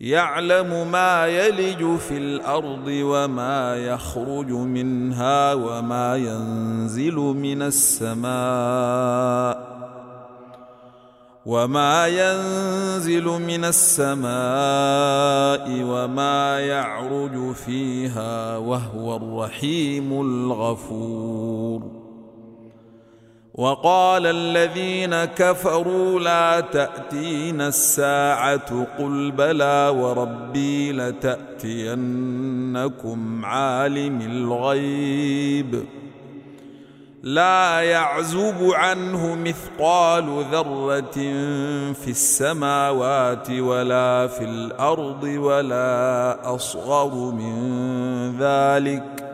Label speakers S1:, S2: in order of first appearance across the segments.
S1: يعلم ما يلج في الأرض وما يخرج منها وما ينزل من السماء وما ينزل من السماء وما يعرج فيها وهو الرحيم الغفور وقال الذين كفروا لا تأتينا الساعة قل بلى وربي لتأتينكم عالم الغيب. لا يعزب عنه مثقال ذرة في السماوات ولا في الأرض ولا أصغر من ذلك.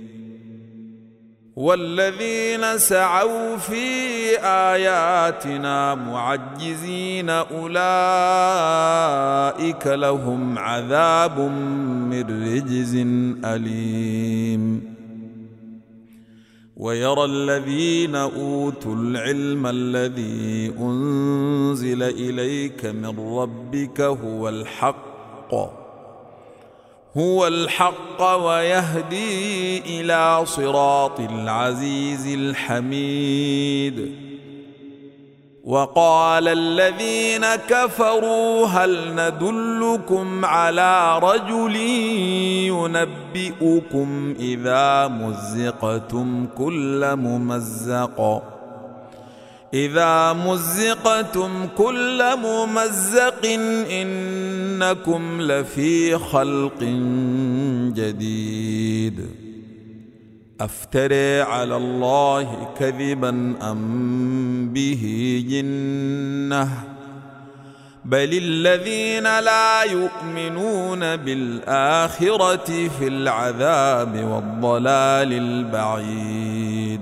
S1: والذين سعوا في آياتنا معجزين أولئك لهم عذاب من رجز أليم. ويرى الذين أوتوا العلم الذي أنزل إليك من ربك هو الحق. هو الحق ويهدي إلى صراط العزيز الحميد. وقال الذين كفروا هل ندلكم على رجل ينبئكم إذا مزقتم كل ممزق؟ إذا مزقتم كل ممزق إنكم لفي خلق جديد. أفتري على الله كذبا أم به جنة؟ بل الذين لا يؤمنون بالآخرة في العذاب والضلال البعيد.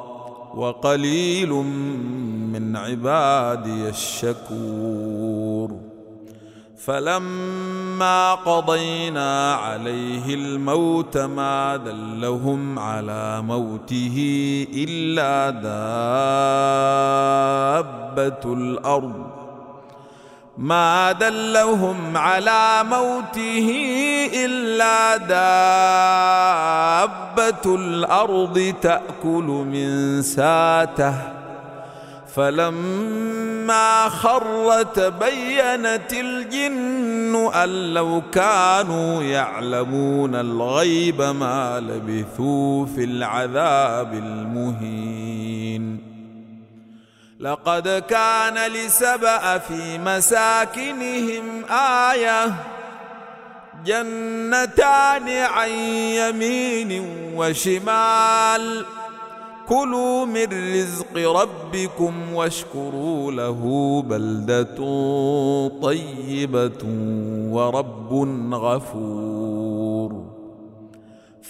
S1: وقليل من عبادي الشكور. فلما قضينا عليه الموت ما دلهم على موته إلا دابة الأرض. ما دلهم على موته إلا دابة الأرض تأكل من ساته. فلما خر تبينت الجن أن لو كانوا يعلمون الغيب ما لبثوا في العذاب المهين. لقد كان لسبأ في مساكنهم آية جنتان عن يمين وشمال. كلوا من رزق ربكم واشكروا له بلدة طيبة ورب غفور.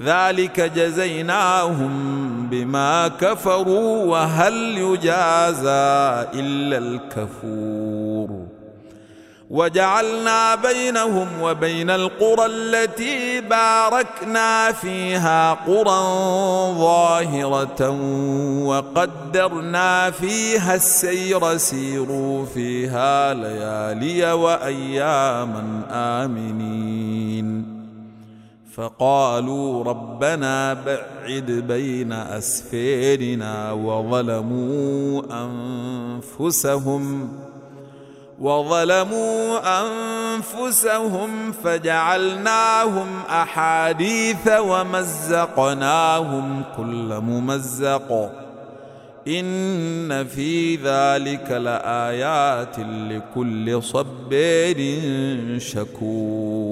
S1: ذلك جزيناهم بما كفروا وهل يجازى إلا الكفور. وجعلنا بينهم وبين القرى التي باركنا فيها قرى ظاهرة وقدرنا فيها السير. سيروا فيها ليالي وأياما آمنين. فقالوا ربنا بعد بين أسفيرنا وظلموا أنفسهم وظلموا أنفسهم فجعلناهم أحاديث ومزقناهم كل ممزق. إن في ذلك لآيات لكل صبير شكور.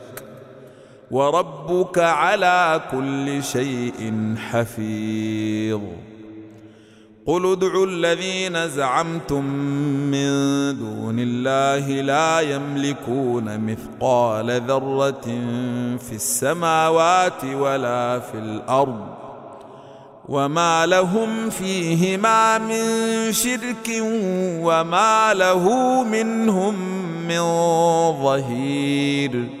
S1: وربك على كل شيء حفيظ. قل ادعوا الذين زعمتم من دون الله لا يملكون مثقال ذرة في السماوات ولا في الأرض وما لهم فيهما من شرك وما له منهم من ظهير.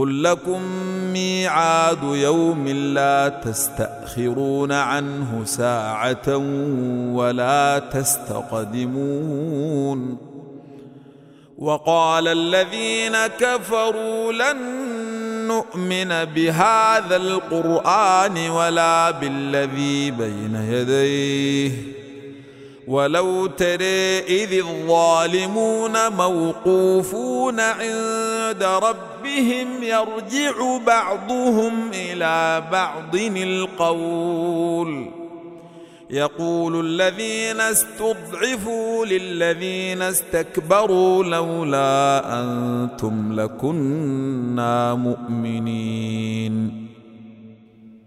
S1: قل لكم ميعاد يوم لا تستأخرون عنه ساعة ولا تستقدمون وقال الذين كفروا لن نؤمن بهذا القرآن ولا بالذي بين يديه ولو ترى إذ الظالمون موقوفون عند ربهم يرجع بعضهم إلى بعض القول. يقول الذين استضعفوا للذين استكبروا لولا أنتم لكنا مؤمنين.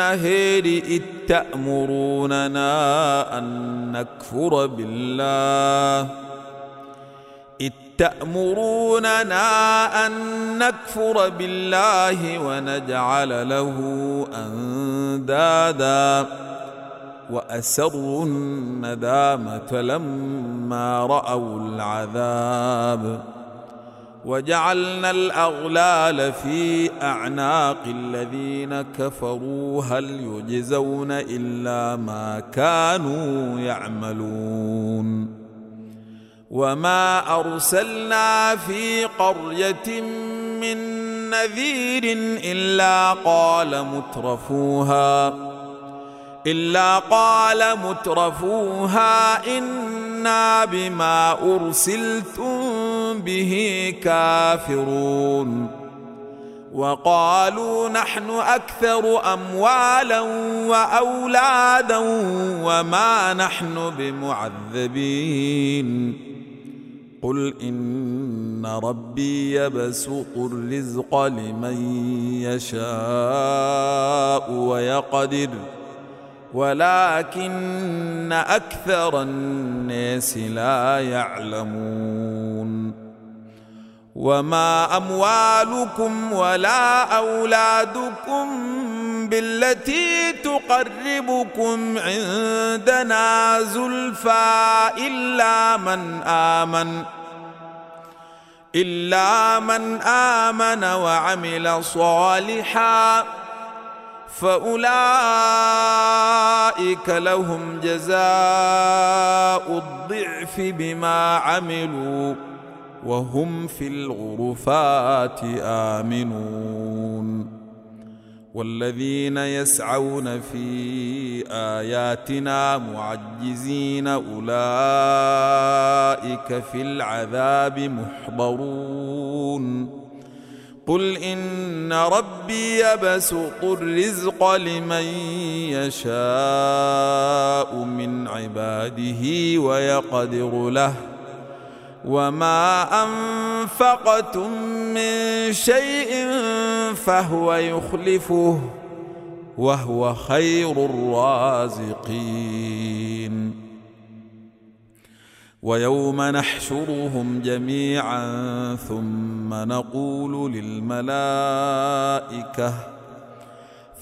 S1: إذ تأمروننا أن نكفر بالله. إذ تأمروننا أن نكفر بالله ونجعل له أندادا. وأسروا الندامة لما رأوا العذاب. وجعلنا الأغلال في أعناق الذين كفروا هل يجزون إلا ما كانوا يعملون. وما أرسلنا في قرية من نذير إلا قال مترفوها إلا قال مترفوها إنا بما أرسلتم به كافرون وقالوا نحن أكثر أموالا وأولادا وما نحن بمعذبين قل إن ربي يبسط الرزق لمن يشاء ويقدر ۖ ولكن أكثر الناس لا يعلمون وما أموالكم ولا أولادكم بالتي تقربكم عندنا زلفى إلا من آمن إلا من آمن وعمل صالحا. فأولئك لهم جزاء الضعف بما عملوا. وهم في الغرفات آمنون والذين يسعون في آياتنا معجزين أولئك في العذاب محضرون قل إن ربي يبسط الرزق لمن يشاء من عباده ويقدر له وما انفقتم من شيء فهو يخلفه وهو خير الرازقين ويوم نحشرهم جميعا ثم نقول للملائكه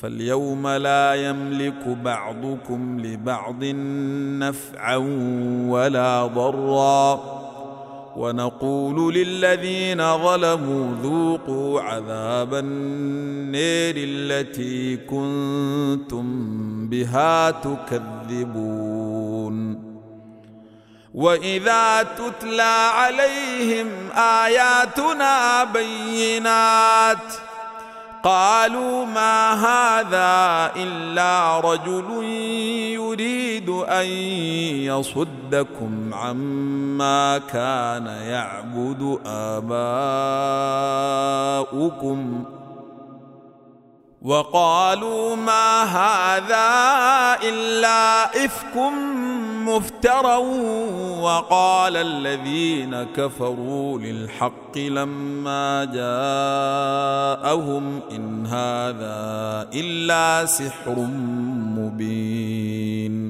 S1: فاليوم لا يملك بعضكم لبعض نفعا ولا ضرا. ونقول للذين ظلموا ذوقوا عذاب النير التي كنتم بها تكذبون. وإذا تتلى عليهم آياتنا بينات قالوا ما هذا إلا رجل يريد أن يصدكم عما كان يعبد آباؤكم. وقالوا ما هذا إلا إفك مفترى وقال الذين كفروا للحق لما جاءهم إن هذا إلا سحر مبين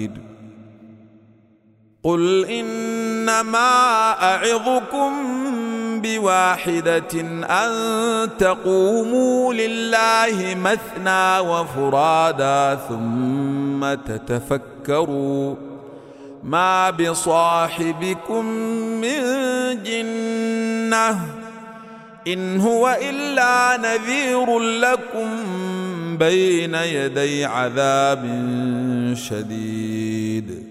S1: قل انما اعظكم بواحده ان تقوموا لله مثنى وفرادا ثم تتفكروا ما بصاحبكم من جنه ان هو الا نذير لكم بين يدي عذاب شديد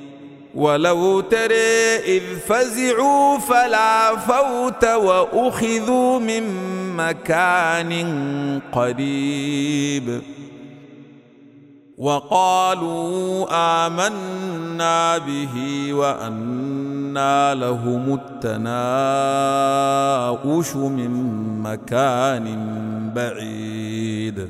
S1: ولو ترى إذ فزعوا فلا فوت وأخذوا من مكان قريب. وقالوا آمنا به وانى لهم التناؤش من مكان بعيد.